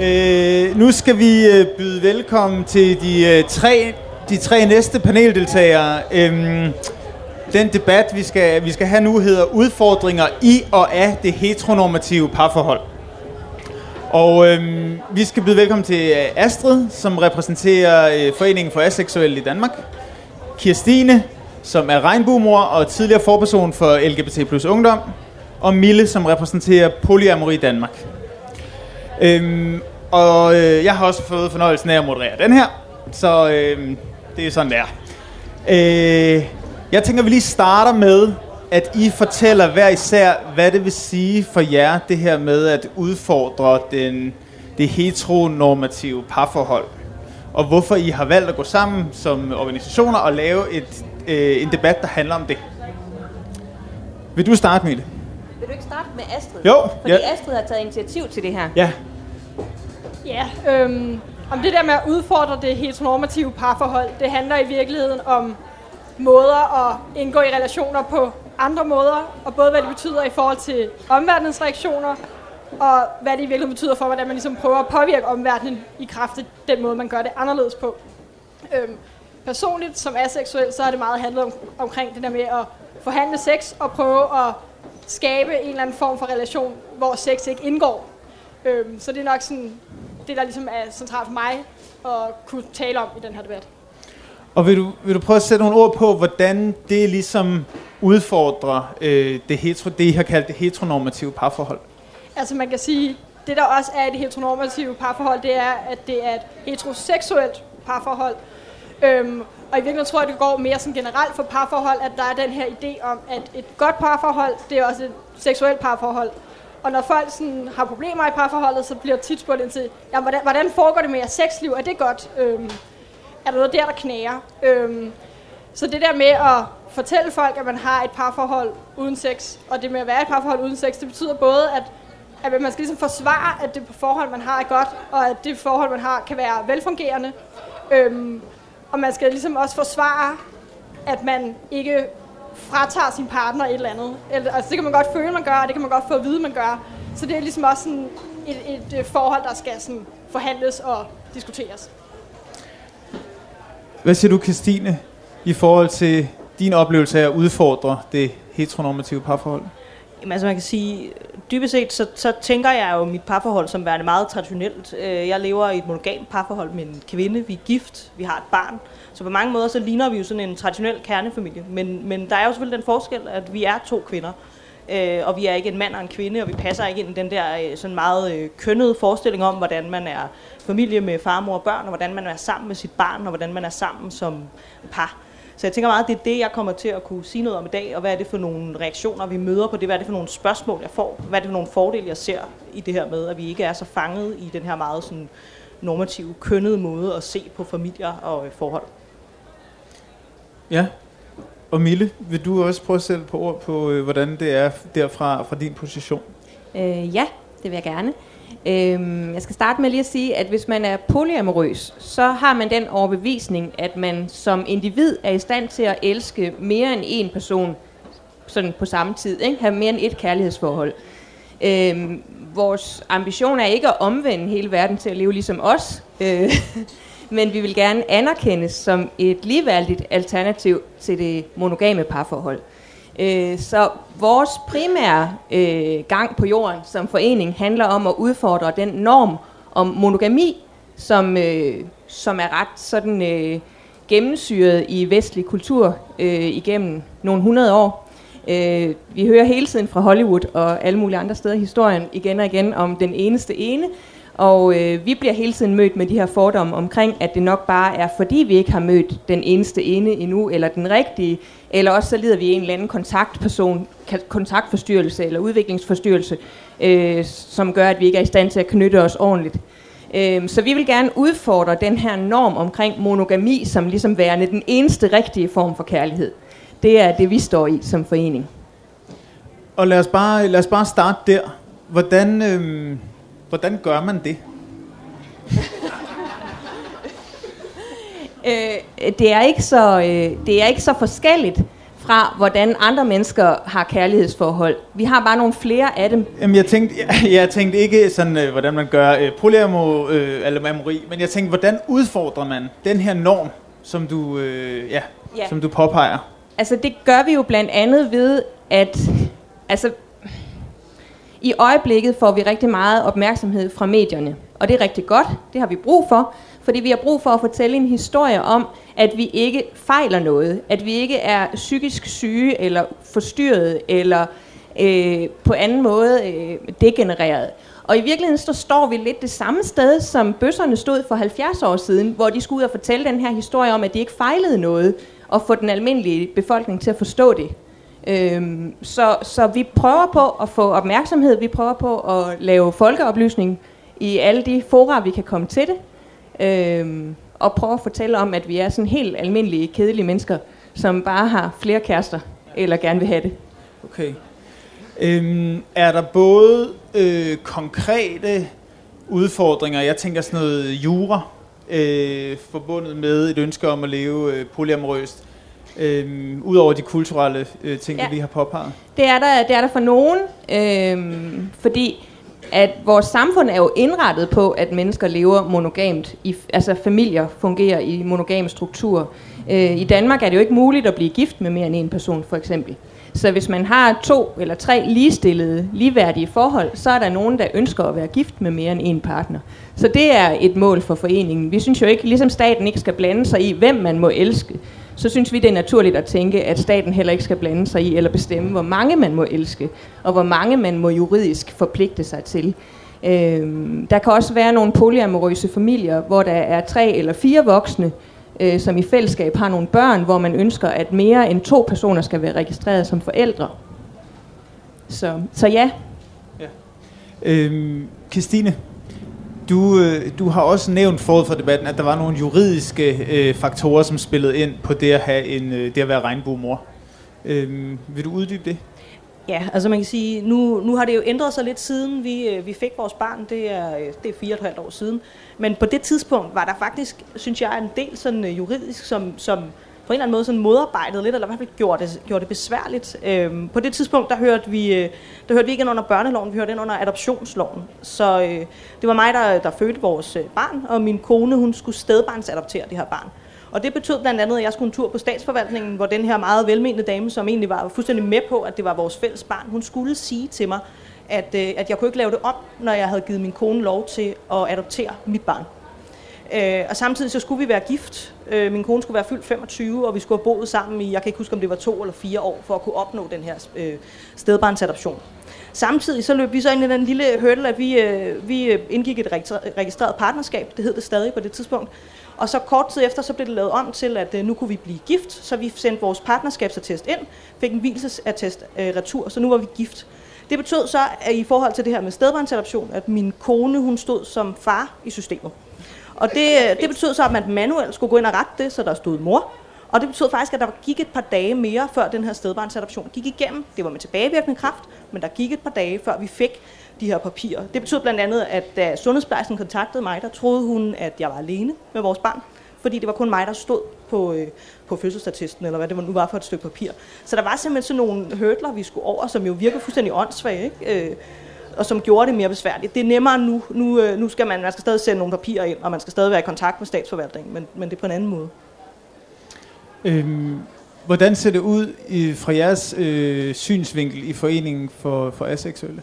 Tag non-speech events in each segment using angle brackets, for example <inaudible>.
Øh, nu skal vi øh, byde velkommen til de, øh, tre, de tre næste paneldeltagere. Øhm, den debat, vi skal, vi skal have nu, hedder Udfordringer i og af det heteronormative parforhold. Og øhm, vi skal byde velkommen til øh, Astrid, som repræsenterer øh, Foreningen for Aseksuelle i Danmark. Kirstine, som er regnbuemor og tidligere forperson for LGBT plus ungdom. Og Mille, som repræsenterer Polyamori i Danmark. Øhm, og øh, jeg har også fået fornøjelsen af at moderere den her, så øh, det er sådan, det er. Øh, jeg tænker, vi lige starter med, at I fortæller hver især, hvad det vil sige for jer, det her med at udfordre den, det heteronormative parforhold. Og hvorfor I har valgt at gå sammen som organisationer og lave et, øh, en debat, der handler om det. Vil du starte, Mille? Vil du ikke starte med Astrid? Jo, Fordi ja. Astrid har taget initiativ til det her. Ja. Ja, øhm, om det der med at udfordre det heteronormative parforhold, det handler i virkeligheden om måder at indgå i relationer på andre måder, og både hvad det betyder i forhold til omverdenens reaktioner, og hvad det i virkeligheden betyder for, hvordan man ligesom prøver at påvirke omverdenen i kraft af den måde, man gør det anderledes på. Øhm, personligt som aseksuel, så har det meget handlet om, omkring det der med at forhandle sex og prøve at skabe en eller anden form for relation, hvor sex ikke indgår. Øhm, så det er nok sådan, det, der ligesom er centralt for mig at kunne tale om i den her debat. Og vil du, vil du prøve at sætte nogle ord på, hvordan det ligesom udfordrer øh, det, hetero, det, I har kaldt det heteronormative parforhold? Altså man kan sige, det der også er i det heteronormative parforhold, det er, at det er et heteroseksuelt parforhold. Øhm, og i virkeligheden tror jeg, det går mere sådan generelt for parforhold, at der er den her idé om, at et godt parforhold, det er også et seksuelt parforhold. Og når folk sådan har problemer i parforholdet, så bliver tit spurgt ind til, ja, hvordan, hvordan foregår det med jeres sexliv? Er det godt? Øhm, er der noget der, der knager? Øhm, så det der med at fortælle folk, at man har et parforhold uden sex, og det med at være et parforhold uden sex, det betyder både, at, at man skal ligesom forsvare, at det forhold, man har, er godt, og at det forhold, man har, kan være velfungerende. Øhm, og man skal ligesom også forsvare, at man ikke fratager sin partner et eller andet. Eller, altså det kan man godt føle, man gør, og det kan man godt få at vide, man gør. Så det er ligesom også sådan et, et, et forhold, der skal sådan forhandles og diskuteres. Hvad siger du, Christine, i forhold til din oplevelse af at udfordre det heteronormative parforhold? Jamen, altså man kan sige, dybest set, så, så tænker jeg jo mit parforhold som værende meget traditionelt. Øh, jeg lever i et monogamt parforhold med en kvinde, vi er gift, vi har et barn. Så på mange måder, så ligner vi jo sådan en traditionel kernefamilie. Men, men der er jo selvfølgelig den forskel, at vi er to kvinder. Øh, og vi er ikke en mand og en kvinde, og vi passer ikke ind i den der øh, sådan meget øh, kønnede forestilling om, hvordan man er familie med far, mor og børn, og hvordan man er sammen med sit barn, og hvordan man er sammen som par. Så jeg tænker meget, at det er det, jeg kommer til at kunne sige noget om i dag, og hvad er det for nogle reaktioner, vi møder på det, hvad er det for nogle spørgsmål, jeg får, hvad er det for nogle fordele, jeg ser i det her med, at vi ikke er så fanget i den her meget sådan normative, kønnede måde at se på familier og øh, forhold. Ja. Og Mille, vil du også prøve at sætte på ord på, øh, hvordan det er derfra fra din position? Øh, ja, det vil jeg gerne. Øhm, jeg skal starte med lige at sige, at hvis man er polyamorøs, så har man den overbevisning, at man som individ er i stand til at elske mere end en person sådan på samme tid, ikke? have mere end et kærlighedsforhold. Øhm, vores ambition er ikke at omvende hele verden til at leve ligesom os, øh, <laughs> men vi vil gerne anerkendes som et ligeværdigt alternativ til det monogame parforhold. Øh, så vores primære øh, gang på jorden som forening handler om at udfordre den norm om monogami, som, øh, som er ret sådan øh, gennemsyret i vestlig kultur øh, igennem nogle hundrede år. Øh, vi hører hele tiden fra Hollywood og alle mulige andre steder i historien igen og igen om den eneste ene, og øh, vi bliver hele tiden mødt med de her fordomme omkring, at det nok bare er fordi vi ikke har mødt den eneste ene endnu, eller den rigtige, eller også så lider vi en eller anden kontaktperson, kontaktforstyrrelse eller udviklingsforstyrrelse, øh, som gør, at vi ikke er i stand til at knytte os ordentligt. Øh, så vi vil gerne udfordre den her norm omkring monogami, som ligesom værende den eneste rigtige form for kærlighed. Det er det, vi står i som forening. Og lad os bare, lad os bare starte der. Hvordan, Øh hvordan gør man det? <laughs> Øh, det, er ikke så, øh, det er ikke så forskelligt, fra, hvordan andre mennesker har kærlighedsforhold. Vi har bare nogle flere af dem. Jamen, jeg tænkte, jeg, <laughs> jeg tænkte ikke sådan, øh, hvordan man gør øh, polyamor, øh, eller amori, men jeg tænkte, hvordan udfordrer man den her norm, som du, øh, ja, Ja. som du påpeger? Altså det gør vi jo blandt andet ved, at altså, i øjeblikket får vi rigtig meget opmærksomhed fra medierne. Og det er rigtig godt, det har vi brug for, fordi vi har brug for at fortælle en historie om, at vi ikke fejler noget, at vi ikke er psykisk syge eller forstyrret eller øh, på anden måde øh, degenereret. Og i virkeligheden så står vi lidt det samme sted, som bøsserne stod for 70 år siden, hvor de skulle ud og fortælle den her historie om, at de ikke fejlede noget, og få den almindelige befolkning til at forstå det. Øhm, så, så vi prøver på at få opmærksomhed, vi prøver på at lave folkeoplysning i alle de fora, vi kan komme til det, øhm, og prøve at fortælle om, at vi er sådan helt almindelige, kedelige mennesker, som bare har flere kærester, eller gerne vil have det. Okay. Øhm, er der både øh, konkrete udfordringer, jeg tænker sådan noget jura, øh, forbundet med et ønske om at leve øh, polyamorøst, øh, udover de kulturelle øh, ting, ja. Vi har påpeget? Det er der, det er der for nogen, øhm, fordi at vores samfund er jo indrettet på, at mennesker lever monogamt, i, altså familier fungerer i monogam struktur. Øh, I Danmark er det jo ikke muligt at blive gift med mere end en person, for eksempel. Så hvis man har to eller tre ligestillede, ligeværdige forhold, så er der nogen, der ønsker at være gift med mere end en partner. Så det er et mål for foreningen. Vi synes jo ikke, ligesom staten ikke skal blande sig i, hvem man må elske, så synes vi, det er naturligt at tænke, at staten heller ikke skal blande sig i eller bestemme, hvor mange man må elske, og hvor mange man må juridisk forpligte sig til. Øhm, der kan også være nogle polyamorøse familier, hvor der er tre eller fire voksne, øh, som i fællesskab har nogle børn, hvor man ønsker, at mere end to personer skal være registreret som forældre. Så, så ja, ja. Øhm, Christine, du, øh, du har også nævnt forud for debatten, at der var nogle juridiske øh, faktorer, som spillede ind på det at, have en, øh, det at være regnbuemor. Øh, vil du uddybe det? Ja, altså man kan sige, nu, nu har det jo ændret sig lidt siden vi, øh, vi fik vores barn, det er, det er fire og et halvt år siden. Men på det tidspunkt var der faktisk, synes jeg, en del sådan juridisk, som, som på en eller anden måde sådan modarbejdet lidt, eller i hvert fald gjorde det, gjorde det besværligt. Øhm, på det tidspunkt, der hørte, vi, øh, der hørte vi ikke ind under børneloven, vi hørte ind under adoptionsloven. Så øh, det var mig, der, der fødte vores øh, barn, og min kone, hun skulle stedbarnsadoptere det her barn. Og det betød blandt andet, at jeg skulle en tur på statsforvaltningen, hvor den her meget velmenende dame, som egentlig var fuldstændig med på, at det var vores fælles barn, hun skulle sige til mig, at, øh, at jeg kunne ikke lave det om, når jeg havde givet min kone lov til at adoptere mit barn. Øh, og samtidig så skulle vi være gift. Øh, min kone skulle være fyldt 25, og vi skulle have boet sammen i, jeg kan ikke huske, om det var to eller fire år, for at kunne opnå den her øh, stedbarnsadoption. Samtidig så løb vi så ind i den lille hurdle, at vi, øh, vi øh, indgik et registreret partnerskab, det hed det stadig på det tidspunkt. Og så kort tid efter, så blev det lavet om til, at øh, nu kunne vi blive gift, så vi sendte vores partnerskabsattest ind, fik en hvilesattest øh, retur, så nu var vi gift. Det betød så, at i forhold til det her med stedbarnsadoption, at min kone, hun stod som far i systemet. Og det, øh, det betød så, at man manuelt skulle gå ind og rette det, så der stod mor. Og det betød faktisk, at der gik et par dage mere, før den her stedbarnsadoption gik igennem. Det var med tilbagevirkende kraft, men der gik et par dage, før vi fik de her papirer. Det betød blandt andet, at da sundhedsplejersken kontaktede mig, der troede hun, at jeg var alene med vores barn. Fordi det var kun mig, der stod på, øh, på fødselsattesten, eller hvad det nu var for et stykke papir. Så der var simpelthen sådan nogle hurdler, vi skulle over, som jo virker fuldstændig åndssvage, ikke? Øh, og som gjorde det mere besværligt. Det er nemmere nu. Nu, øh, nu skal man, man skal stadig sende nogle papirer ind, og man skal stadig være i kontakt med statsforvaltningen, men, men det er på en anden måde. Øhm, hvordan ser det ud i, fra jeres øh, synsvinkel i foreningen for, for aseksuelle?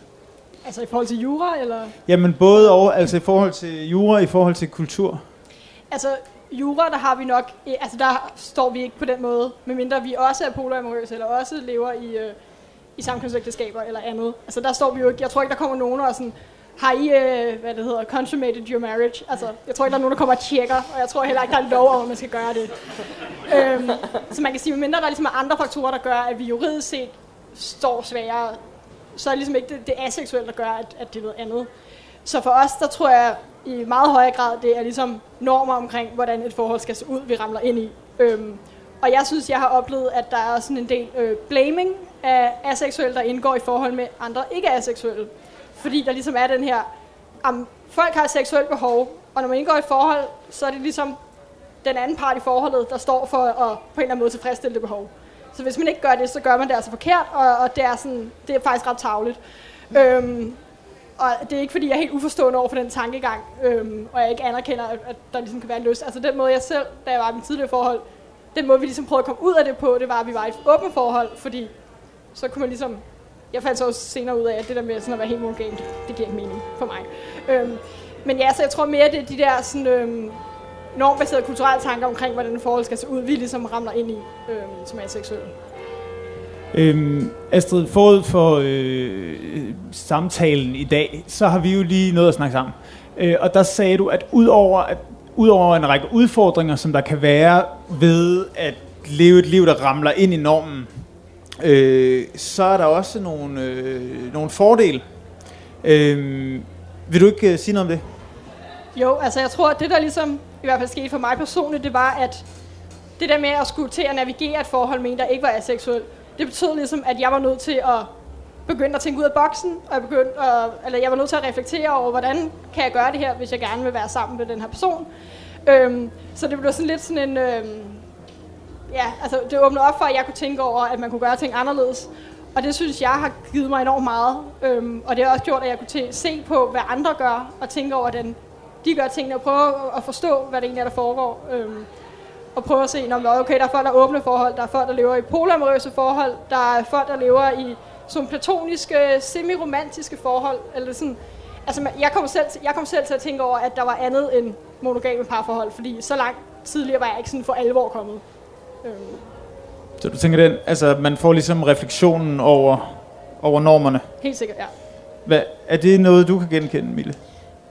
Altså i forhold til jura, eller? Jamen både over, altså i forhold til jura, i forhold til kultur. Altså, jura, der har vi nok, altså der står vi ikke på den måde, medmindre vi også er polyamorøse, eller også lever i, øh, i samkønsægteskaber eller andet. Altså der står vi jo ikke, jeg tror ikke, der kommer nogen og sådan, har I, øh, hvad det hedder, consummated your marriage? Altså, jeg tror ikke, der er nogen, der kommer og tjekker, og jeg tror heller ikke, der er lov om, at man skal gøre det. øhm, så man kan sige, medmindre der ligesom er andre faktorer, der gør, at vi juridisk set står sværere, så er det ligesom ikke det, det aseksuelle, der gør, at, at det er noget andet. Så for os, der tror jeg i meget højere grad, det er ligesom normer omkring, hvordan et forhold skal se ud, vi ramler ind i. Øhm, og jeg synes, jeg har oplevet, at der er sådan en del øh, blaming af aseksuelle, der indgår i forhold med andre ikke-aseksuelle. Fordi der ligesom er den her, om folk har et seksuelt behov, og når man indgår i forhold, så er det ligesom den anden part i forholdet, der står for at på en eller anden måde tilfredsstille det behov. Så hvis man ikke gør det, så gør man det altså forkert, og, og det, er sådan, det er faktisk ret tavligt. Øhm, og det er ikke fordi, jeg er helt uforstående over for den tankegang, øhm, og jeg ikke anerkender, at, at der ligesom kan være en lyst. Altså den måde, jeg selv, da jeg var i mit tidligere forhold, den måde, vi ligesom prøvede at komme ud af det på, det var, at vi var i et åbent forhold, fordi så kunne man ligesom... Jeg fandt så også senere ud af, at det der med sådan at være helt monogamt, det giver ikke mening for mig. Øhm, men ja, så jeg tror mere, det er de der sådan, øhm, normbaserede kulturelle tanker omkring, hvordan et forhold skal se ud, vi ligesom ramler ind i, øhm, som er seksuelle. Øhm, Astrid, forud for øh, samtalen i dag, så har vi jo lige noget at snakke sammen. Øh, og der sagde du, at udover, at udover en række udfordringer, som der kan være ved at leve et liv, der ramler ind i normen, øh, så er der også nogle, øh, nogle fordele. Øh, vil du ikke øh, sige noget om det? Jo, altså jeg tror, at det der ligesom i hvert fald skete for mig personligt, det var, at det der med at skulle til at navigere et forhold med en, der ikke var aseksuel, det betød ligesom, at jeg var nødt til at begyndte at tænke ud af boksen, og jeg, begyndte at, eller jeg var nødt til at reflektere over, hvordan kan jeg gøre det her, hvis jeg gerne vil være sammen med den her person. Øhm, så det blev sådan lidt sådan en... Øhm, ja, altså det åbnede op for, at jeg kunne tænke over, at man kunne gøre ting anderledes. Og det synes jeg har givet mig enormt meget. Øhm, og det har også gjort, at jeg kunne se på, hvad andre gør, og tænke over, den de gør tingene, og prøve at forstå, hvad det egentlig er, der foregår. Øhm, og prøve at se, når okay, der er folk, der er åbne forhold, der er folk, der lever i polamorøse forhold, der er folk, der lever i sådan platoniske, semi-romantiske forhold, eller sådan, altså jeg kom, selv, jeg kom selv til at tænke over, at der var andet end monogame parforhold, fordi så langt tidligere var jeg ikke sådan for alvor kommet. Øhm. Så du tænker den, altså man får ligesom refleksionen over, over normerne? Helt sikkert, ja. Hvad, er det noget, du kan genkende, Mille?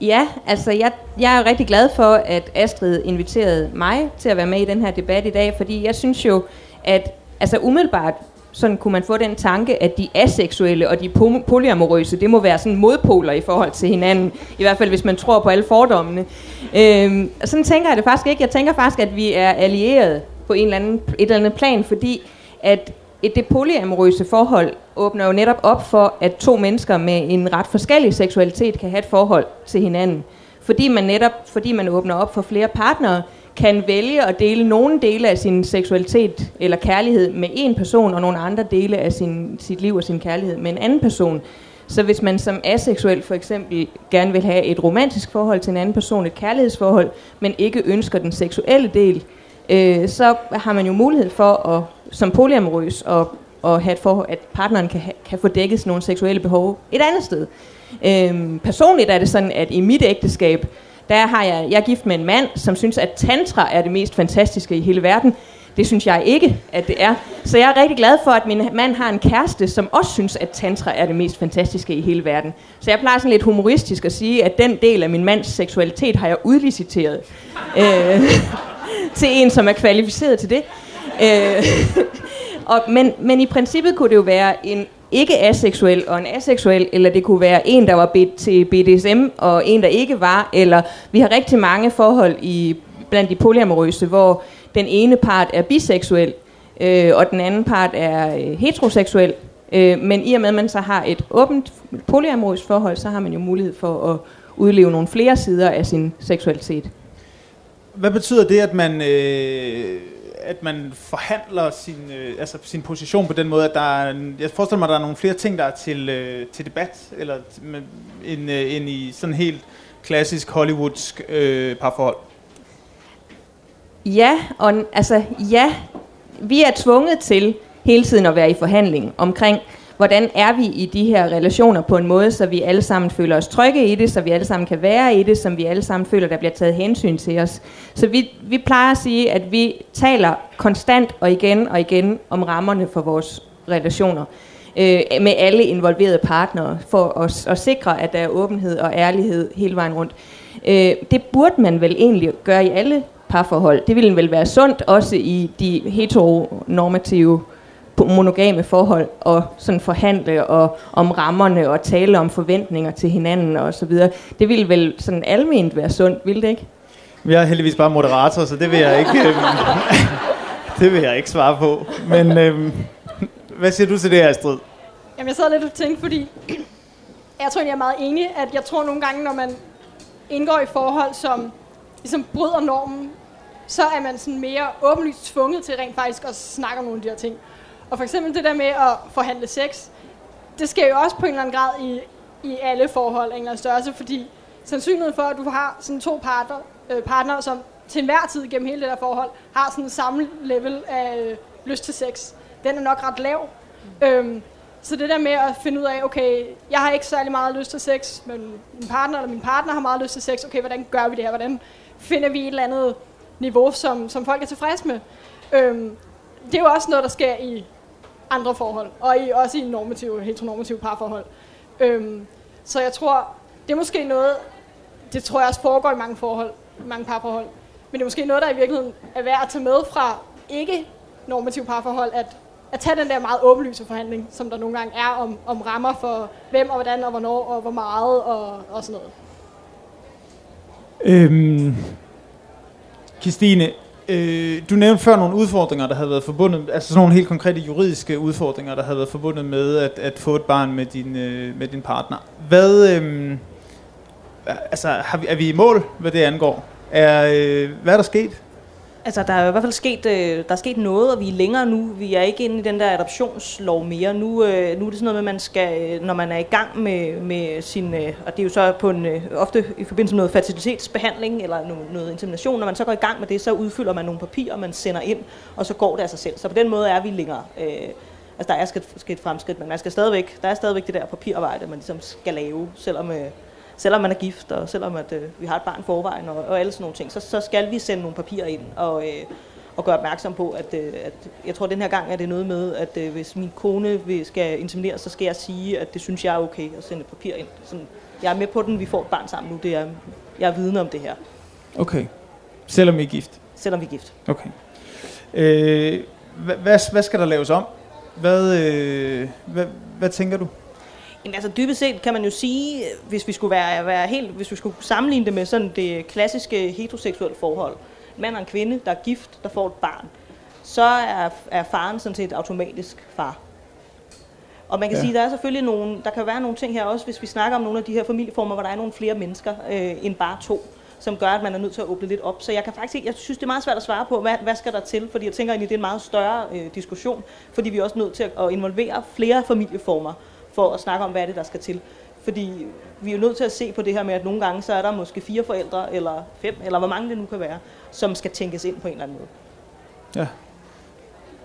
Ja, altså jeg, jeg er rigtig glad for, at Astrid inviterede mig til at være med i den her debat i dag, fordi jeg synes jo, at altså umiddelbart sådan kunne man få den tanke, at de aseksuelle og de polyamorøse, det må være sådan modpoler i forhold til hinanden, i hvert fald hvis man tror på alle fordommene. Øhm, sådan tænker jeg det faktisk ikke. Jeg tænker faktisk, at vi er allieret på en eller anden, et eller andet plan, fordi at et det polyamorøse forhold åbner jo netop op for, at to mennesker med en ret forskellig seksualitet kan have et forhold til hinanden. Fordi man netop, fordi man åbner op for flere partnere, kan vælge at dele nogle dele af sin seksualitet eller kærlighed med en person, og nogle andre dele af sin, sit liv og sin kærlighed med en anden person. Så hvis man som aseksuel for eksempel gerne vil have et romantisk forhold til en anden person, et kærlighedsforhold, men ikke ønsker den seksuelle del, øh, så har man jo mulighed for at, som polyamorøs at, at have et forhold, at partneren kan, kan få dækket nogle seksuelle behov et andet sted. Øh, personligt er det sådan, at i mit ægteskab, der har jeg, jeg er gift med en mand, som synes, at tantra er det mest fantastiske i hele verden. Det synes jeg ikke, at det er. Så jeg er rigtig glad for, at min mand har en kæreste, som også synes, at tantra er det mest fantastiske i hele verden. Så jeg plejer sådan lidt humoristisk at sige, at den del af min mands seksualitet har jeg udliciteret øh, <laughs> til en, som er kvalificeret til det. Øh, <laughs> og, men, men i princippet kunne det jo være en ikke aseksuel og en aseksuel, eller det kunne være en, der var bedt til BDSM, og en, der ikke var, eller vi har rigtig mange forhold i blandt de polyamorøse, hvor den ene part er biseksuel, øh, og den anden part er øh, heteroseksuel. Øh, men i og med, at man så har et åbent polyamorøst forhold, så har man jo mulighed for at udleve nogle flere sider af sin seksualitet. Hvad betyder det, at man... Øh at man forhandler sin, øh, altså sin position på den måde, at der er, jeg forestiller mig, at der er nogle flere ting, der er til, øh, til debat, eller med, end, øh, end i sådan helt klassisk hollywoodsk øh, parforhold. Ja, og altså ja, vi er tvunget til hele tiden at være i forhandling omkring, hvordan er vi i de her relationer på en måde, så vi alle sammen føler os trygge i det, så vi alle sammen kan være i det, som vi alle sammen føler, der bliver taget hensyn til os. Så vi, vi plejer at sige, at vi taler konstant og igen og igen om rammerne for vores relationer øh, med alle involverede partnere, for at, at sikre, at der er åbenhed og ærlighed hele vejen rundt. Øh, det burde man vel egentlig gøre i alle parforhold. Det ville vel være sundt også i de heteronormative monogame forhold og sådan forhandle og, om rammerne og tale om forventninger til hinanden og så videre. Det ville vel sådan alment være sundt, ville det ikke? Jeg er heldigvis bare moderator, så det vil jeg ikke, øh, <laughs> det vil jeg ikke svare på. Men øh, hvad siger du til det her, Astrid? Jamen, jeg sad lidt og tænkte, fordi jeg tror jeg er meget enig, at jeg tror nogle gange, når man indgår i forhold, som ligesom bryder normen, så er man sådan mere åbenlyst tvunget til rent faktisk at snakke om nogle af de her ting. Og for eksempel det der med at forhandle sex, det sker jo også på en eller anden grad i, i alle forhold af en eller anden størrelse, fordi sandsynligheden for, at du har sådan to parter, øh, partner, som til enhver tid gennem hele det der forhold, har sådan samme level af øh, lyst til sex, den er nok ret lav. Mm. Øhm, så det der med at finde ud af, okay, jeg har ikke særlig meget lyst til sex, men min partner eller min partner har meget lyst til sex, okay, hvordan gør vi det her? Hvordan finder vi et eller andet niveau, som, som folk er tilfredse med? Øhm, det er jo også noget, der sker i andre forhold, og i, også i normative, heteronormative parforhold. Øhm, så jeg tror, det er måske noget, det tror jeg også foregår i mange forhold, mange parforhold, men det er måske noget, der i virkeligheden er værd at tage med fra ikke normative parforhold, at, at tage den der meget åbenlyse forhandling, som der nogle gange er om, om rammer for hvem og hvordan og hvornår og hvor meget og, og sådan noget. Øhm, Christine, øh, du nævnte før nogle udfordringer, der havde været forbundet, altså sådan nogle helt konkrete juridiske udfordringer, der havde været forbundet med at, at få et barn med din, øh, med din partner. Hvad, øh, altså, har vi, er vi i mål, hvad det angår? Er, øh, hvad er der sket? Altså, der er i hvert fald sket, øh, der er sket noget, og vi er længere nu. Vi er ikke inde i den der adoptionslov mere. Nu, øh, nu er det sådan noget med, at man skal, øh, når man er i gang med, med sin, øh, og det er jo så på en, øh, ofte i forbindelse med noget fertilitetsbehandling eller noget, noget insemination, når man så går i gang med det, så udfylder man nogle papirer, man sender ind, og så går det af sig selv. Så på den måde er vi længere. Øh, altså, der er sket, sket fremskridt, men man skal stadigvæk, der er stadigvæk det der papirarbejde, man ligesom skal lave, selvom... Øh, selvom man er gift, og selvom at, øh, vi har et barn forvejen, og, og alle sådan nogle ting, så, så skal vi sende nogle papirer ind, og, øh, og gøre opmærksom på, at, øh, at jeg tror, at den her gang er det noget med, at øh, hvis min kone vil, skal insemineres, så skal jeg sige, at det synes jeg er okay at sende et papir ind. Sådan, jeg er med på den, vi får et barn sammen nu, det er, jeg er vidne om det her. Okay. Selvom I er gift? Selvom vi er gift. Okay. Øh, hvad, hvad, hvad skal der laves om? Hvad, øh, hvad, hvad tænker du? Jamen, altså dybest set kan man jo sige, hvis vi skulle være, være helt, hvis vi skulle sammenligne det med sådan det klassiske heteroseksuelle forhold, mand og en kvinde, der er gift, der får et barn, så er, er faren sådan set automatisk far. Og man kan ja. sige, der er selvfølgelig nogle, der kan være nogle ting her også, hvis vi snakker om nogle af de her familieformer, hvor der er nogle flere mennesker øh, end bare to, som gør, at man er nødt til at åbne lidt op. Så jeg kan faktisk ikke, jeg synes, det er meget svært at svare på, hvad, hvad skal der til, fordi jeg tænker egentlig, det er en meget større øh, diskussion, fordi vi er også nødt til at, at involvere flere familieformer for at snakke om, hvad er det, der skal til. Fordi vi er jo nødt til at se på det her med, at nogle gange så er der måske fire forældre, eller fem, eller hvor mange det nu kan være, som skal tænkes ind på en eller anden måde. Ja.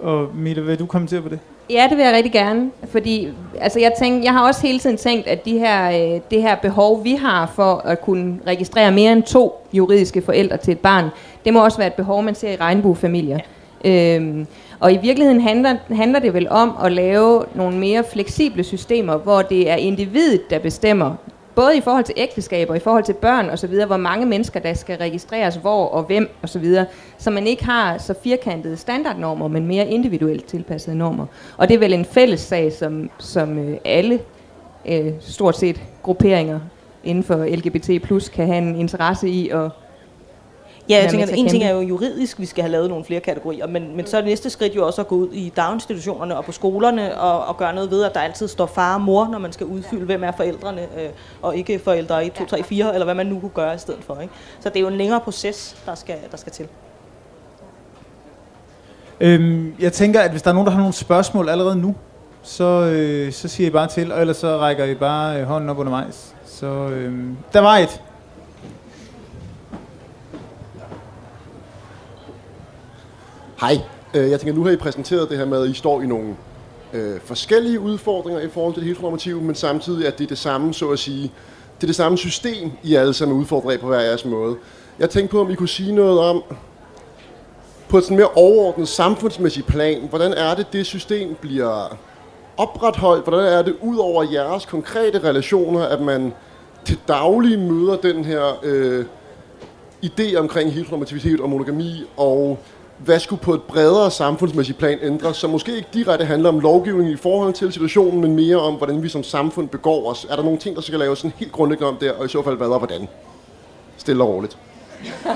Og Mille, vil du kommentere på det? Ja, det vil jeg rigtig gerne, fordi altså jeg, tænk, jeg har også hele tiden tænkt, at de her, øh, det her behov, vi har for at kunne registrere mere end to juridiske forældre til et barn, det må også være et behov, man ser i regnbuefamilier. Ja. Øhm, og i virkeligheden handler, handler det vel om at lave nogle mere fleksible systemer, hvor det er individet, der bestemmer, både i forhold til ægteskaber, i forhold til børn osv., hvor mange mennesker, der skal registreres hvor og hvem osv., så man ikke har så firkantede standardnormer, men mere individuelt tilpassede normer. Og det er vel en fælles sag, som, som øh, alle øh, stort set grupperinger inden for LGBT plus kan have en interesse i at Ja, jeg tænker, at en ting er jo juridisk, vi skal have lavet nogle flere kategorier, men, men så er det næste skridt jo også at gå ud i daginstitutionerne og på skolerne og, og gøre noget ved, at der altid står far og mor, når man skal udfylde, hvem er forældrene, øh, og ikke forældre 1, 2, 3, 4, eller hvad man nu kunne gøre i stedet for. Ikke? Så det er jo en længere proces, der skal, der skal til. Øhm, jeg tænker, at hvis der er nogen, der har nogle spørgsmål allerede nu, så, øh, så siger I bare til, og ellers så rækker I bare øh, hånden op undervejs. Så øh, der var et. Hej. Øh, jeg tænker, nu har I præsenteret det her med, at I står i nogle øh, forskellige udfordringer i forhold til det heteronormative, men samtidig at det er det samme, så at sige, det er det samme system, I alle sammen udfordrer på hver jeres måde. Jeg tænkte på, om I kunne sige noget om, på et sådan mere overordnet samfundsmæssigt plan, hvordan er det, det system bliver opretholdt? Hvordan er det ud over jeres konkrete relationer, at man til daglig møder den her øh, idé omkring heteronormativitet og monogami og hvad skulle på et bredere samfundsmæssigt plan ændres, som måske ikke direkte handler om lovgivning i forhold til situationen, men mere om, hvordan vi som samfund begår os. Er der nogle ting, der skal laves sådan helt grundlæggende om der, og i så fald hvad og hvordan? Stille og roligt.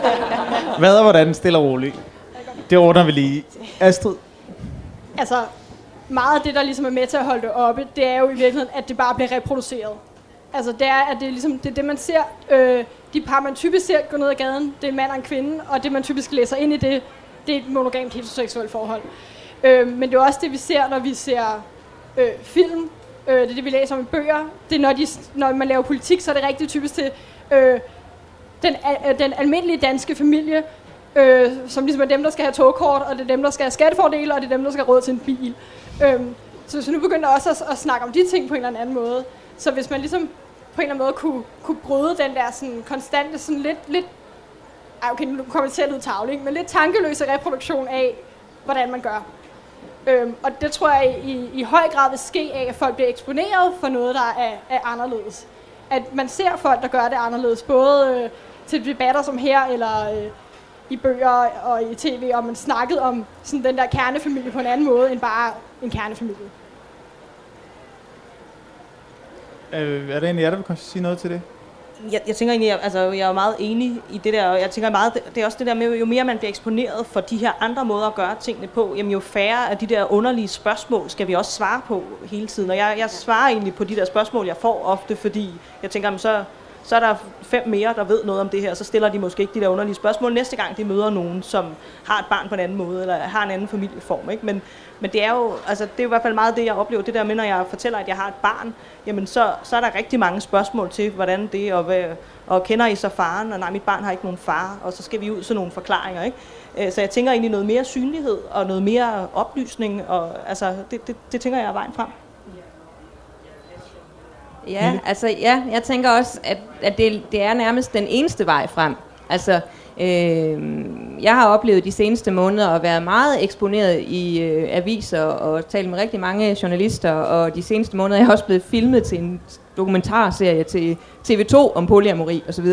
<laughs> hvad og hvordan? Stille og roligt. Det ordner vi lige. Astrid? Altså, meget af det, der ligesom er med til at holde det oppe, det er jo i virkeligheden, at det bare bliver reproduceret. Altså, det er, at det er ligesom, det, er det man ser, øh, de par, man typisk ser gå ned ad gaden, det er en mand og en kvinde, og det, man typisk læser ind i det, det er et monogamt heteroseksuelt forhold. Øh, men det er også det, vi ser, når vi ser øh, film. Øh, det er det, vi læser om i bøger. Det er, når, de, når man laver politik, så er det rigtig typisk til øh, den, al, øh, den almindelige danske familie, øh, som ligesom er dem, der skal have togkort, og det er dem, der skal have skattefordele, og det er dem, der skal have råd til en bil. Øh, så hvis vi nu begynder også at, at snakke om de ting på en eller anden måde, så hvis man ligesom på en eller anden måde kunne, kunne bryde den der sådan konstante, sådan lidt, lidt ej, okay, nu kommer det til at lyde ikke? men lidt tankeløse reproduktion af, hvordan man gør. Øhm, og det tror jeg i, i høj grad vil ske af, at folk bliver eksponeret for noget, der er, er anderledes. At man ser folk, der gør det anderledes, både øh, til debatter som her, eller øh, i bøger og i tv, og man snakket om sådan den der kernefamilie på en anden måde, end bare en kernefamilie. Øh, er der en af jer, der vil sige noget til det? Jeg, jeg tænker egentlig, jeg, altså, jeg er meget enig i det der, og jeg tænker meget, det, det er også det der med, jo mere man bliver eksponeret for de her andre måder at gøre tingene på, jamen jo færre af de der underlige spørgsmål skal vi også svare på hele tiden. Og jeg, jeg svarer egentlig på de der spørgsmål, jeg får ofte, fordi jeg tænker, jamen, så, så er der fem mere, der ved noget om det her, så stiller de måske ikke de der underlige spørgsmål næste gang, de møder nogen, som har et barn på en anden måde, eller har en anden familieform. Ikke? Men, men det er jo, altså, det er jo i hvert fald meget det, jeg oplever, det der med, når jeg fortæller, at jeg har et barn, jamen så, så er der rigtig mange spørgsmål til, hvordan det, og, hvad, og kender I så faren, og nej, mit barn har ikke nogen far, og så skal vi ud til nogle forklaringer. Ikke? Øh, så jeg tænker egentlig noget mere synlighed, og noget mere oplysning, og altså, det, det, det tænker jeg er vejen frem. Ja, altså ja, jeg tænker også, at, at det, det er nærmest den eneste vej frem. Altså, øh, jeg har oplevet de seneste måneder at være meget eksponeret i øh, aviser og talt med rigtig mange journalister, og de seneste måneder er jeg også blevet filmet til en dokumentarserie til TV2 om polyamori osv.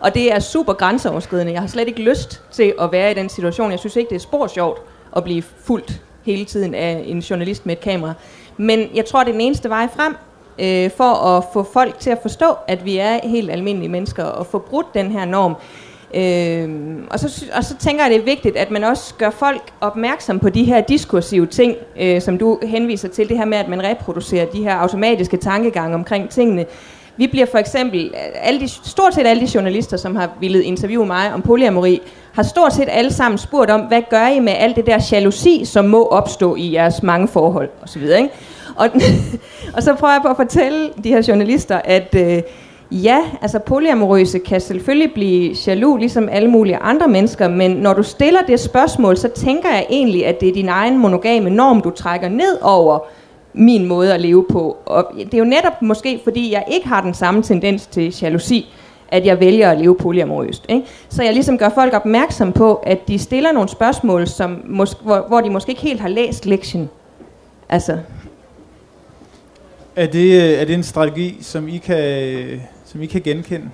Og det er super grænseoverskridende. Jeg har slet ikke lyst til at være i den situation. Jeg synes ikke, det er spor sjovt at blive fuldt hele tiden af en journalist med et kamera. Men jeg tror, det er den eneste vej frem, øh, for at få folk til at forstå, at vi er helt almindelige mennesker, og få brudt den her norm. Øh, og, så, og så tænker jeg, det er vigtigt, at man også gør folk opmærksom på de her diskursive ting, øh, som du henviser til, det her med, at man reproducerer de her automatiske tankegange omkring tingene. Vi bliver for eksempel, alle de, stort set alle de journalister, som har ville interviewe mig om polyamori, har stort set alle sammen spurgt om, hvad gør I med alt det der jalousi, som må opstå i jeres mange forhold osv. Ikke? Og, <laughs> og så prøver jeg på at fortælle de her journalister, at øh, ja, altså polyamorøse kan selvfølgelig blive jaloux, ligesom alle mulige andre mennesker, men når du stiller det spørgsmål, så tænker jeg egentlig, at det er din egen monogame norm, du trækker ned over min måde at leve på. Og det er jo netop måske, fordi jeg ikke har den samme tendens til jalousi, at jeg vælger at leve polyamorøst. Ikke? Så jeg ligesom gør folk opmærksom på, at de stiller nogle spørgsmål, som mås- hvor, hvor de måske ikke helt har læst lektien. Altså, er det, er det en strategi, som I kan, som I kan genkende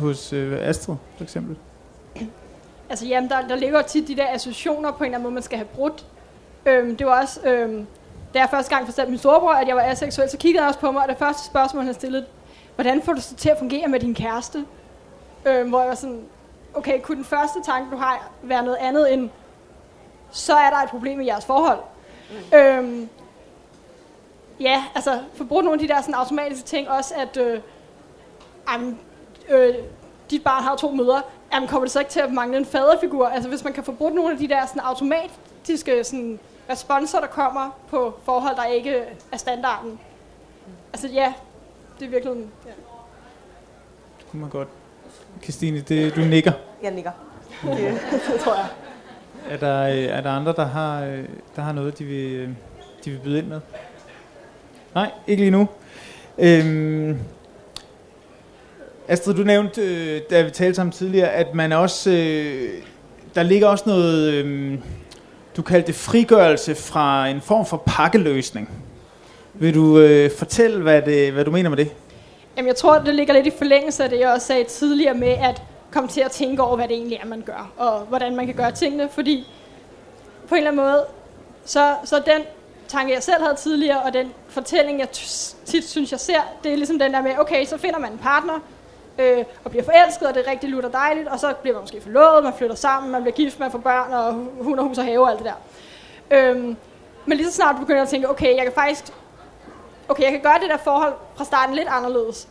hos øh, Astrid, for eksempel? Altså jamen, der, der ligger tit de der associationer på en eller anden måde, man skal have brudt. Øhm, det var også, øhm, da jeg første gang fortalte min storebror, at jeg var aseksuel, så kiggede han også på mig, og det første spørgsmål, han stillede, hvordan får du det til at fungere med din kæreste? Øhm, hvor jeg var sådan, okay, kunne den første tanke, du har, være noget andet end, så er der et problem i jeres forhold. Mm. Øhm, ja, altså forbruge nogle af de der sådan, automatiske ting også, at øh, jamen, øh, dit barn har to mødre, jamen, kommer det så ikke til at mangle en faderfigur? Altså hvis man kan forbruge nogle af de der sådan, automatiske sådan, responser, der kommer på forhold, der ikke er standarden. Altså ja, det er virkelig... Ja. Det kunne man godt. Christine, det, du nikker. Jeg nikker. Det, det tror jeg. Er der, er der andre, der har, der har noget, de vil, de vil byde ind med? Nej, ikke lige nu. Øhm, Astrid, du nævnte, øh, da vi talte sammen tidligere, at man også, øh, der ligger også noget, øh, du kaldte det frigørelse fra en form for pakkeløsning. Vil du øh, fortælle, hvad, det, hvad du mener med det? Jamen, jeg tror, det ligger lidt i forlængelse af det, jeg også sagde tidligere med at komme til at tænke over, hvad det egentlig er, man gør, og hvordan man kan gøre tingene, fordi på en eller anden måde, så, så den tanke, jeg selv havde tidligere, og den fortælling, jeg tit synes, jeg ser, det er ligesom den der med, okay, så finder man en partner, øh, og bliver forelsket, og det er rigtig lutter dejligt, og så bliver man måske forlovet, man flytter sammen, man bliver gift, man får børn, og hun og hus og have og alt det der. Øhm, men lige så snart du begynder at tænke, okay, jeg kan faktisk, okay, jeg kan gøre det der forhold fra starten lidt anderledes.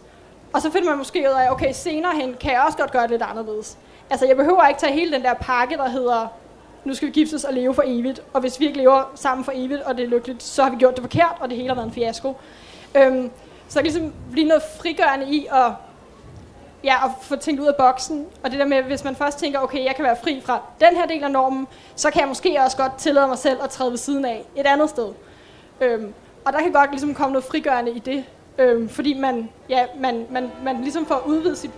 Og så finder man måske ud af, okay, senere hen kan jeg også godt gøre det lidt anderledes. Altså, jeg behøver ikke tage hele den der pakke, der hedder nu skal vi giftes og leve for evigt, og hvis vi ikke lever sammen for evigt, og det er lykkeligt, så har vi gjort det forkert, og det hele har været en fiasko. Øhm, så der kan ligesom blive noget frigørende i at, ja, at få tænkt ud af boksen, og det der med, hvis man først tænker, okay, jeg kan være fri fra den her del af normen, så kan jeg måske også godt tillade mig selv at træde ved siden af et andet sted. Øhm, og der kan godt ligesom komme noget frigørende i det, øhm, fordi man, ja, man, man, man ligesom får udvidet sit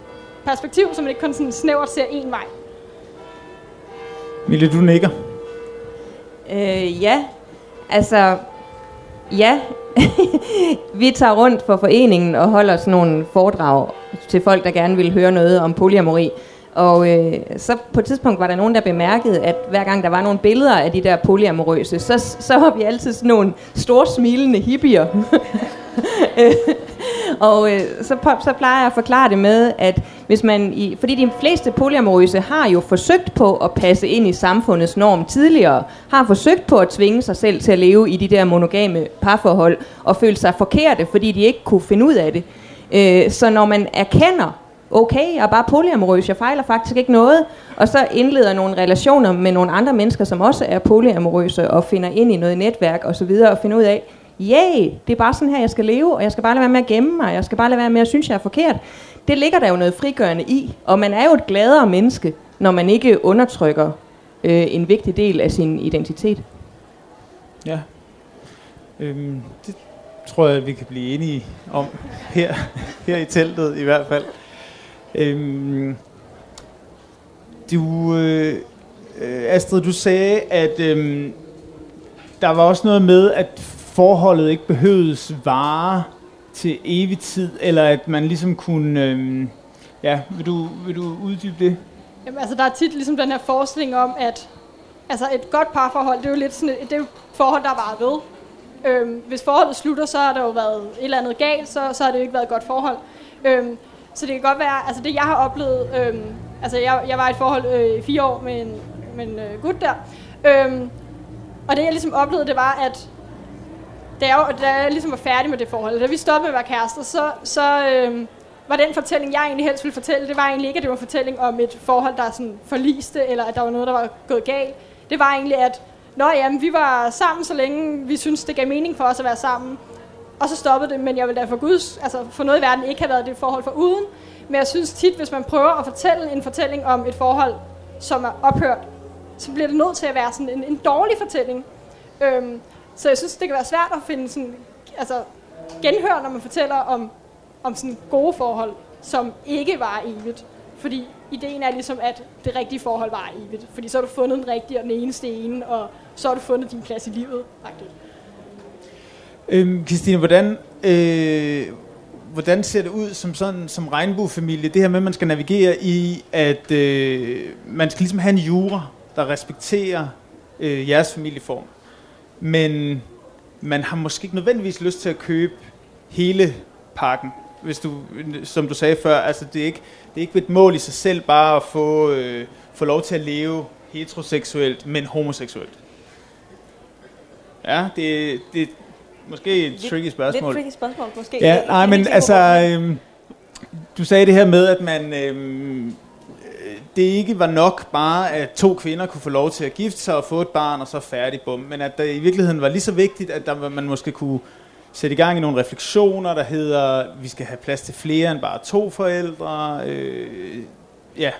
perspektiv, så man ikke kun sådan snævert ser en vej. Mille, du nikker. Øh, ja, altså, ja. <laughs> vi tager rundt for foreningen og holder sådan nogle foredrag til folk, der gerne vil høre noget om polyamori. Og øh, så på et tidspunkt var der nogen, der bemærkede, at hver gang der var nogle billeder af de der polyamorøse, så, så var vi altid sådan nogle store smilende hippier. <laughs> Øh, og øh, så, så plejer jeg at forklare det med, at hvis man i, fordi de fleste polyamorøse har jo forsøgt på at passe ind i samfundets norm tidligere, har forsøgt på at tvinge sig selv til at leve i de der monogame parforhold, og føle sig forkerte, fordi de ikke kunne finde ud af det. Øh, så når man erkender, okay, jeg er bare polyamorøs, jeg fejler faktisk ikke noget, og så indleder nogle relationer med nogle andre mennesker, som også er polyamorøse, og finder ind i noget netværk osv., og, så videre, og finder ud af, yeah, det er bare sådan her, jeg skal leve, og jeg skal bare lade være med at gemme mig, jeg skal bare lade være med at synes, jeg er forkert. Det ligger der jo noget frigørende i, og man er jo et gladere menneske, når man ikke undertrykker øh, en vigtig del af sin identitet. Ja. Øhm, det tror jeg, vi kan blive enige om her, her i teltet i hvert fald. Øhm, du, øh, øh Astrid, du sagde, at øh, der var også noget med, at forholdet ikke behøves vare til evig tid, eller at man ligesom kunne... Øh, ja, vil du, vil du uddybe det? Jamen, altså, der er tit ligesom den her forskning om, at altså, et godt parforhold, det er jo lidt sådan et, det er jo forhold, der var ved. Øhm, hvis forholdet slutter, så har der jo været et eller andet galt, så, så har det jo ikke været et godt forhold. Øhm, så det kan godt være, altså det jeg har oplevet, øhm, altså jeg, jeg var i et forhold øh, i fire år med en, med en øh, gut der, øhm, og det jeg ligesom oplevede, det var, at da jeg, da jeg ligesom var færdig med det forhold, da vi stoppede med at være kærester, så, så øh, var den fortælling, jeg egentlig helst ville fortælle, det var egentlig ikke, at det var en fortælling om et forhold, der sådan forliste, eller at der var noget, der var gået galt. Det var egentlig, at Nå jamen, vi var sammen, så længe vi synes det gav mening for os at være sammen. Og så stoppede det, men jeg vil da for Guds, altså for noget i verden ikke have været det forhold for uden. Men jeg synes tit, hvis man prøver at fortælle en fortælling om et forhold, som er ophørt, så bliver det nødt til at være sådan en, en dårlig fortælling. Øhm, så jeg synes, det kan være svært at finde sådan, altså, genhør, når man fortæller om, om sådan gode forhold, som ikke var evigt. Fordi ideen er ligesom, at det rigtige forhold var evigt. Fordi så har du fundet den rigtige og den eneste ene, og så har du fundet din plads i livet. Faktisk. Øhm, Christine, hvordan, øh, hvordan ser det ud som sådan som regnbuefamilie? Det her med, at man skal navigere i, at øh, man skal ligesom have en jura, der respekterer øh, jeres familieform. Men man har måske ikke nødvendigvis lyst til at købe hele pakken. Hvis du, som du sagde før, altså det er ikke, det er ikke et mål i sig selv bare at få, øh, få lov til at leve heteroseksuelt, men homoseksuelt. Ja, det, det, Måske et lidt, tricky spørgsmål. Lidt tricky spørgsmål, måske. Ja, nej, men altså, øhm, du sagde det her med, at man, øhm, det ikke var nok bare, at to kvinder kunne få lov til at gifte sig og få et barn, og så færdig, bum. Men at det i virkeligheden var lige så vigtigt, at der, man måske kunne sætte i gang i nogle refleksioner, der hedder, vi skal have plads til flere end bare to forældre. Øh, ja,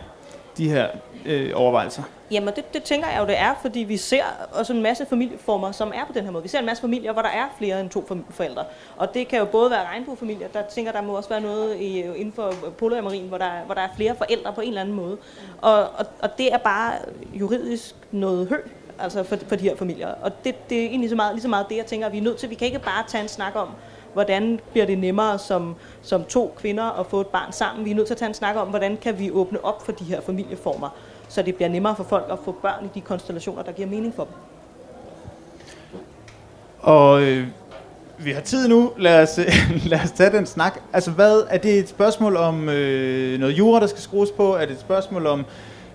de her øh, overvejelser. Jamen, det, det tænker jeg jo, det er, fordi vi ser også en masse familieformer, som er på den her måde. Vi ser en masse familier, hvor der er flere end to forældre. Og det kan jo både være regnbuefamilier, der tænker, der må også være noget i, inden for polyamarien, hvor der, hvor der er flere forældre på en eller anden måde. Og, og, og det er bare juridisk noget hø, altså for, for de her familier. Og det, det er egentlig så meget, lige så meget det, jeg tænker, at vi er nødt til. Vi kan ikke bare tage en snak om, hvordan bliver det nemmere som, som to kvinder at få et barn sammen. Vi er nødt til at tage en snak om, hvordan kan vi åbne op for de her familieformer så det bliver nemmere for folk at få børn i de konstellationer, der giver mening for dem. Og øh, vi har tid nu. Lad os, <laughs> lad os tage den snak. Altså, hvad er det et spørgsmål om øh, noget jura, der skal skrues på? Er det et spørgsmål om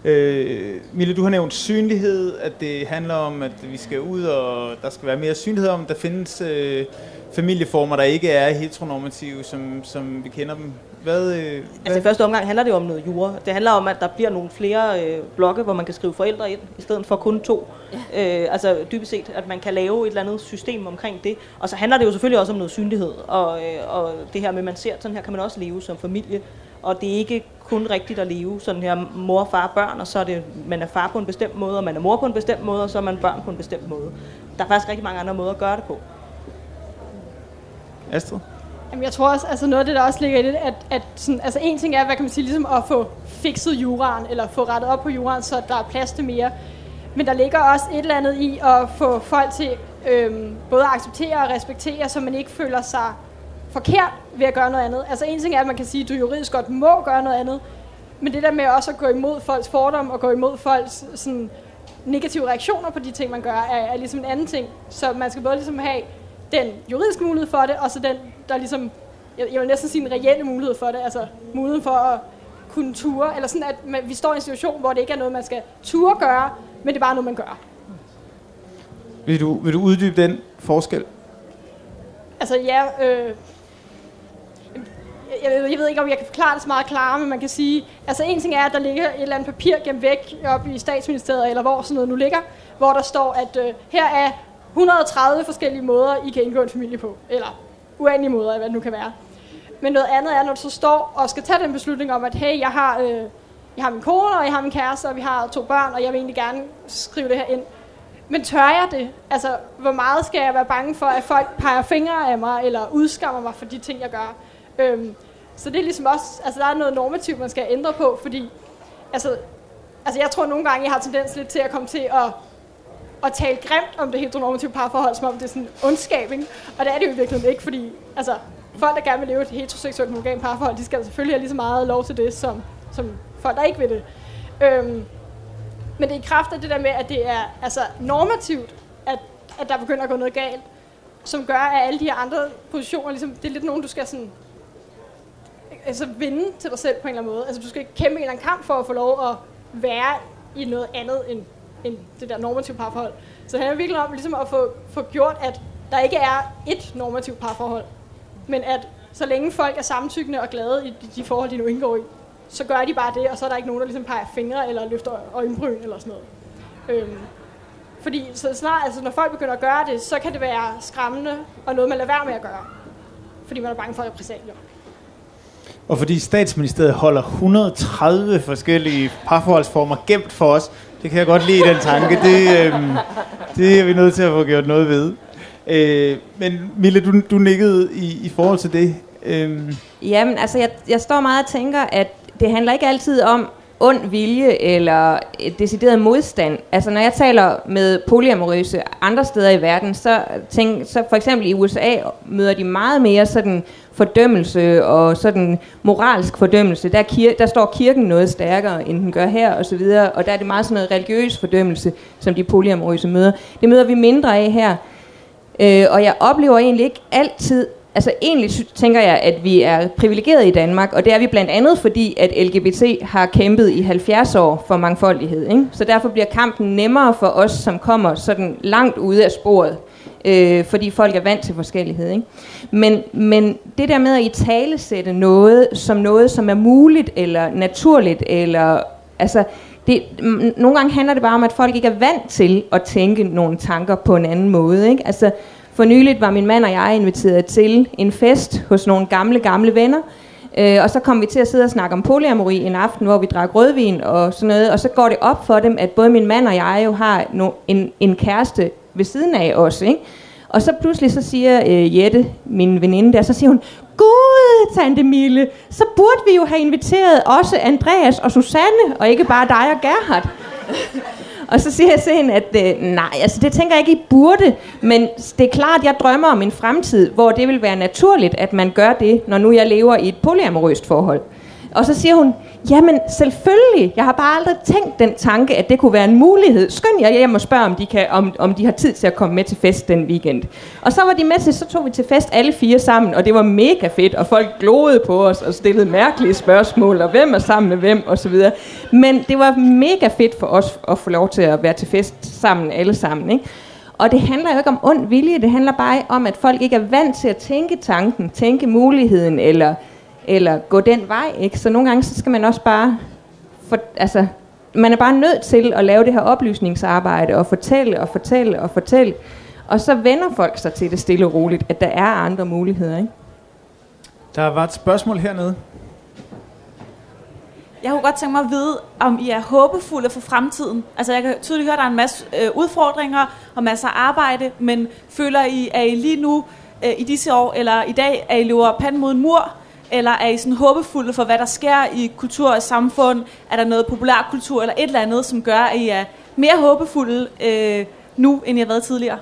Øh, Mille, du har nævnt synlighed, at det handler om, at vi skal ud, og der skal være mere synlighed om, der findes øh, familieformer, der ikke er heteronormative, som, som vi kender dem. Hvad, øh, Altså i første omgang handler det jo om noget jura. Det handler om, at der bliver nogle flere øh, blokke, hvor man kan skrive forældre ind, i stedet for kun to. Ja. Øh, altså dybest set, at man kan lave et eller andet system omkring det. Og så handler det jo selvfølgelig også om noget synlighed. Og, øh, og det her med, at man ser, sådan her kan man også leve som familie. Og det er ikke kun rigtigt at leve sådan her mor, far, børn, og så er det, man er far på en bestemt måde, og man er mor på en bestemt måde, og så er man børn på en bestemt måde. Der er faktisk rigtig mange andre måder at gøre det på. Astrid? Jamen, jeg tror også, altså noget af det, der også ligger i det, at, at sådan, altså en ting er, hvad kan man sige, ligesom at få fikset juraen, eller få rettet op på juraen, så der er plads til mere. Men der ligger også et eller andet i at få folk til øhm, både at acceptere og respektere, så man ikke føler sig forkert ved at gøre noget andet. Altså en ting er, at man kan sige, at du juridisk godt må gøre noget andet, men det der med også at gå imod folks fordom og gå imod folks sådan, negative reaktioner på de ting, man gør, er, er ligesom en anden ting. Så man skal både ligesom have den juridiske mulighed for det, og så den, der ligesom, jeg, jeg vil næsten sige en reelle mulighed for det, altså muligheden for at kunne ture, eller sådan, at man, vi står i en situation, hvor det ikke er noget, man skal ture gøre, men det er bare noget, man gør. Vil du, vil du uddybe den forskel? Altså ja, øh, jeg, jeg, ved ikke, om jeg kan forklare det så meget klarere, men man kan sige, altså en ting er, at der ligger et eller andet papir gemt væk op i statsministeriet, eller hvor sådan noget nu ligger, hvor der står, at øh, her er 130 forskellige måder, I kan indgå en familie på, eller uendelige måder, hvad det nu kan være. Men noget andet er, når du så står og skal tage den beslutning om, at hey, jeg har, øh, jeg har min kone, og jeg har min kæreste, og vi har to børn, og jeg vil egentlig gerne skrive det her ind. Men tør jeg det? Altså, hvor meget skal jeg være bange for, at folk peger fingre af mig, eller udskammer mig for de ting, jeg gør? Øhm, så det er ligesom også, altså der er noget normativt, man skal ændre på, fordi, altså, altså jeg tror nogle gange, jeg har tendens lidt til at komme til at, at tale grimt om det heteronormative parforhold, som om det er sådan ondskab, ikke? Og det er det jo i virkeligheden ikke, fordi, altså, folk, der gerne vil leve et heteroseksuelt monogamt parforhold, de skal selvfølgelig have lige så meget lov til det, som, som folk, der ikke vil det. Øhm, men det er i kraft af det der med, at det er altså, normativt, at, at der begynder at gå noget galt, som gør, at alle de her andre positioner, ligesom, det er lidt nogen, du skal sådan altså vinde til dig selv på en eller anden måde. Altså du skal kæmpe en eller anden kamp for at få lov at være i noget andet end, end det der normative parforhold. Så det handler virkelig om ligesom at få, få gjort, at der ikke er et normativt parforhold, men at så længe folk er samtykkende og glade i de, de forhold, de nu indgår i, så gør de bare det, og så er der ikke nogen, der ligesom peger fingre eller løfter øjenbryn eller sådan noget. Øhm, fordi så snart, altså, når folk begynder at gøre det, så kan det være skræmmende og noget, man lader være med at gøre. Fordi man er bange for repressalier. Og fordi statsministeriet holder 130 forskellige parforholdsformer gemt for os, det kan jeg godt lide, den tanke. Det, øh, det er vi nødt til at få gjort noget ved. Øh, men Mille, du, du nikkede i, i forhold til det. Øh. Jamen, altså, jeg, jeg står meget og tænker, at det handler ikke altid om ond vilje eller decideret modstand. Altså, når jeg taler med polyamorøse andre steder i verden, så, tænk, så for eksempel i USA møder de meget mere sådan fordømmelse og sådan moralsk fordømmelse. Der, kir- der står kirken noget stærkere, end den gør her, og så videre. Og der er det meget sådan noget religiøs fordømmelse, som de polyamorøse møder. Det møder vi mindre af her. Øh, og jeg oplever egentlig ikke altid, altså egentlig tænker jeg, at vi er privilegeret i Danmark, og det er vi blandt andet fordi, at LGBT har kæmpet i 70 år for mangfoldighed. Ikke? Så derfor bliver kampen nemmere for os, som kommer sådan langt ude af sporet øh, fordi folk er vant til forskellighed. Ikke? Men, men det der med at i tale sætte noget som noget, som er muligt eller naturligt, eller altså, det, nogle gange handler det bare om, at folk ikke er vant til at tænke nogle tanker på en anden måde. Ikke? Altså, for nyligt var min mand og jeg inviteret til en fest hos nogle gamle, gamle venner, Øh, og så kom vi til at sidde og snakke om polyamori en aften, hvor vi drak rødvin og sådan noget. Og så går det op for dem, at både min mand og jeg jo har no, en, en kæreste ved siden af os. Ikke? Og så pludselig så siger øh, Jette, min veninde der, så siger hun, Gud, tante Mille, så burde vi jo have inviteret også Andreas og Susanne, og ikke bare dig og Gerhard og så siger jeg til hende, at øh, nej, altså det tænker jeg ikke, I burde, men det er klart, at jeg drømmer om en fremtid, hvor det vil være naturligt, at man gør det, når nu jeg lever i et polyamorøst forhold. Og så siger hun, jamen selvfølgelig, jeg har bare aldrig tænkt den tanke, at det kunne være en mulighed. Skynd jer hjem og spørg, om de, kan, om, om de har tid til at komme med til fest den weekend. Og så var de med til, så tog vi til fest alle fire sammen, og det var mega fedt, og folk gloede på os og stillede mærkelige spørgsmål, og hvem er sammen med hvem, og så videre. Men det var mega fedt for os at få lov til at være til fest sammen alle sammen, ikke? Og det handler jo ikke om ond vilje, det handler bare om, at folk ikke er vant til at tænke tanken, tænke muligheden, eller, eller gå den vej. Ikke? Så nogle gange så skal man også bare... For, altså, man er bare nødt til at lave det her oplysningsarbejde, og fortælle og fortælle og fortælle. Og så vender folk sig til det stille og roligt, at der er andre muligheder. Ikke? Der var et spørgsmål hernede. Jeg kunne godt tænke mig at vide, om I er håbefulde for fremtiden. Altså jeg kan tydeligt høre, at der er en masse øh, udfordringer og masser af arbejde, men føler I, at I lige nu øh, i disse år, eller i dag, er I løber panden mod en mur, eller er I sådan håbefulde for, hvad der sker i kultur og samfund? Er der noget populærkultur eller et eller andet, som gør, at I er mere håbefulde øh, nu, end I har været tidligere?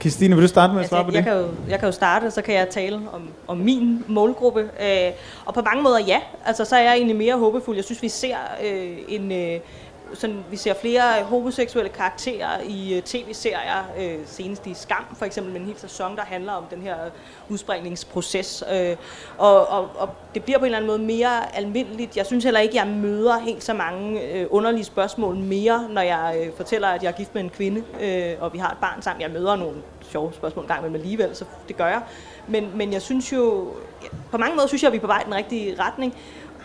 Christine, vil du starte med at Altså, svare på jeg, det? jeg, kan jo, jeg kan jo starte, så kan jeg tale om, om min målgruppe. Øh, og på mange måder ja. Altså, så er jeg egentlig mere håbefuld. Jeg synes, vi ser øh, en... Øh, sådan, vi ser flere homoseksuelle karakterer i øh, tv-serier, øh, senest i Skam for eksempel, med en hel sæson, der handler om den her udspringningsproces. Øh, og, og, og det bliver på en eller anden måde mere almindeligt. Jeg synes heller ikke, jeg møder helt så mange øh, underlige spørgsmål mere, når jeg øh, fortæller, at jeg er gift med en kvinde, øh, og vi har et barn sammen. Jeg møder nogle sjove spørgsmål en gang imellem alligevel, så det gør jeg. Men, men jeg synes jo, på mange måder synes jeg, at vi er på vej i den rigtige retning.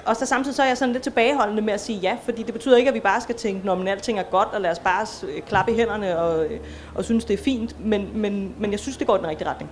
Og så samtidig så er jeg sådan lidt tilbageholdende med at sige ja, fordi det betyder ikke, at vi bare skal tænke, når alting er godt, og lad os bare øh, klappe i hænderne og, øh, og synes, det er fint. Men, men, men jeg synes, det går i den rigtige retning.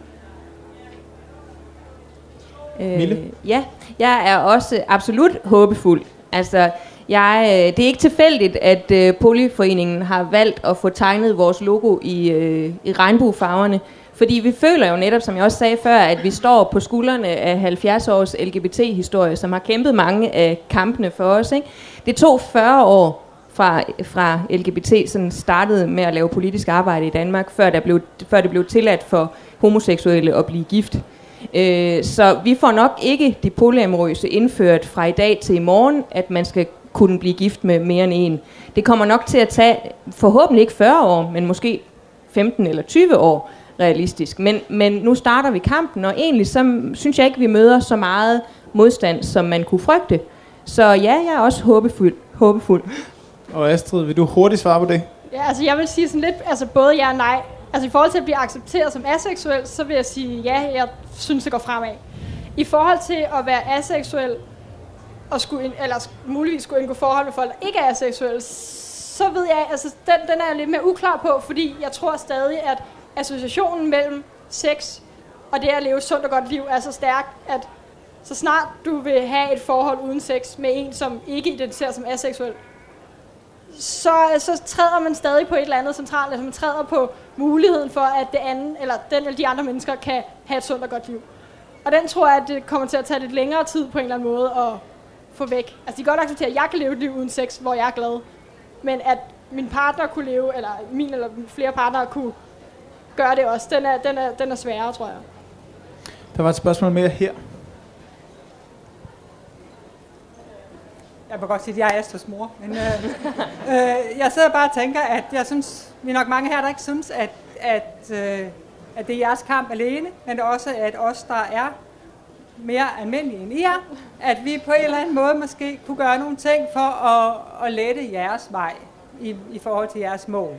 Mille? Øh, ja, jeg er også absolut håbefuld. Altså, jeg, øh, det er ikke tilfældigt, at øh, Polyforeningen har valgt at få tegnet vores logo i, øh, i regnbuefarverne. Fordi vi føler jo netop, som jeg også sagde før, at vi står på skuldrene af 70 års LGBT-historie, som har kæmpet mange af kampene for os. Ikke? Det tog 40 år fra, fra LGBT sådan startede med at lave politisk arbejde i Danmark, før, der blev, før det blev tilladt for homoseksuelle at blive gift. Øh, så vi får nok ikke det polyamorøse indført fra i dag til i morgen, at man skal kunne blive gift med mere end en. Det kommer nok til at tage forhåbentlig ikke 40 år, men måske 15 eller 20 år realistisk. Men, men nu starter vi kampen, og egentlig så synes jeg ikke, vi møder så meget modstand, som man kunne frygte. Så ja, jeg er også håbefuld. håbefuld. Og Astrid, vil du hurtigt svare på det? Ja, altså jeg vil sige sådan lidt, altså både ja og nej. Altså i forhold til at blive accepteret som aseksuel, så vil jeg sige ja, jeg synes det går fremad. I forhold til at være aseksuel, og skulle, ind, eller muligvis skulle indgå forhold med folk, der ikke er aseksuelle, så ved jeg, altså den, den er jeg lidt mere uklar på, fordi jeg tror stadig, at associationen mellem sex og det at leve et sundt og godt liv er så stærk, at så snart du vil have et forhold uden sex med en, som ikke identificerer som aseksuel, så, så træder man stadig på et eller andet centralt, altså man træder på muligheden for, at det anden, eller den eller de andre mennesker kan have et sundt og godt liv. Og den tror jeg, at det kommer til at tage lidt længere tid på en eller anden måde at få væk. Altså de kan godt acceptere, at jeg kan leve et liv uden sex, hvor jeg er glad. Men at min partner kunne leve, eller min eller flere partnere kunne gøre det også, den er, den er, den er sværere, tror jeg. Der var et spørgsmål mere her. Jeg må godt sige, at jeg er Astrids mor. Men, øh, <laughs> øh, jeg sidder bare og tænker, at jeg synes, vi er nok mange her, der ikke synes, at, at, øh, at det er jeres kamp alene, men også at os, der er mere almindelige end I er, at vi på en eller anden måde måske kunne gøre nogle ting for at, at lette jeres vej i, i forhold til jeres mål.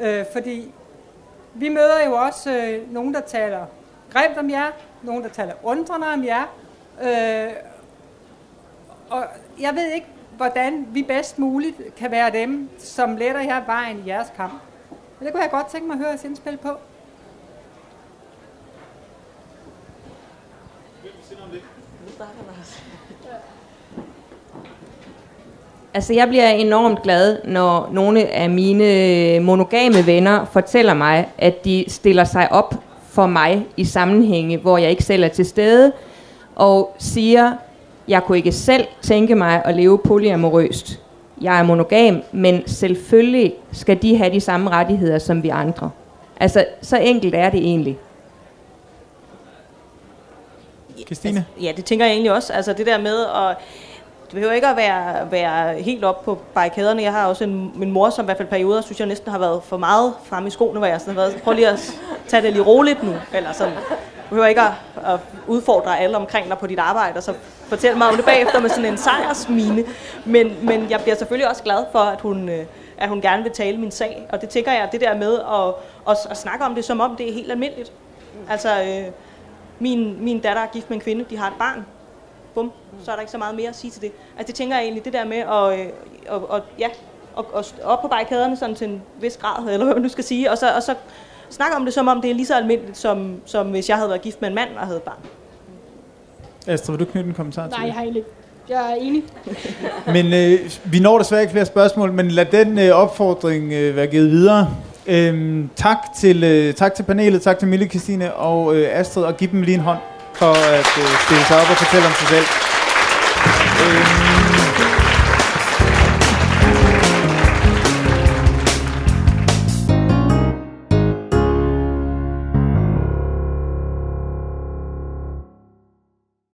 Øh, fordi vi møder jo også øh, nogen, der taler grimt om jer, nogen, der taler undrende om jer, øh, og jeg ved ikke, hvordan vi bedst muligt kan være dem, som letter jer vejen i jeres kamp. Men det kunne jeg godt tænke mig at høre jeres indspil på. Altså, jeg bliver enormt glad, når nogle af mine monogame venner fortæller mig, at de stiller sig op for mig i sammenhænge, hvor jeg ikke selv er til stede, og siger, jeg kunne ikke selv tænke mig at leve polyamorøst. Jeg er monogam, men selvfølgelig skal de have de samme rettigheder som vi andre. Altså, så enkelt er det egentlig. Christine? Ja, det tænker jeg egentlig også. Altså det der med at... Det behøver ikke at være, være helt op på barrikaderne. Jeg har også en, min mor, som i hvert fald perioder, synes jeg næsten har været for meget frem i skoene, hvor jeg sådan har været, prøv lige at tage det lige roligt nu. Eller sådan. Du behøver ikke at, at udfordre alle omkring dig på dit arbejde, og så fortæl mig om det bagefter med sådan en sejrsmine. Men, men jeg bliver selvfølgelig også glad for, at hun, øh, at hun gerne vil tale min sag. Og det tænker jeg, det der med at, at, at snakke om det, som om det er helt almindeligt. Altså, øh, min, min datter er gift med en kvinde, de har et barn. Bum, så er der ikke så meget mere at sige til det. Altså, det tænker jeg egentlig, det der med at, øh, og, og, ja, og, og op på barrikaderne sådan til en vis grad, eller hvad man nu skal sige, og så, og så snakke om det, som om det er lige så almindeligt, som, som hvis jeg havde været gift med en mand og havde et barn. Astrid, vil du knytte en kommentar til Nej, jeg har egentlig ikke. Jeg er enig. <laughs> Men øh, vi når desværre ikke flere spørgsmål, men lad den øh, opfordring øh, være givet videre. Øhm, tak, til, øh, tak til panelet, tak til Mille Christine og øh, Astrid, og giv dem lige en hånd for at øh, stille sig op og fortælle om sig selv.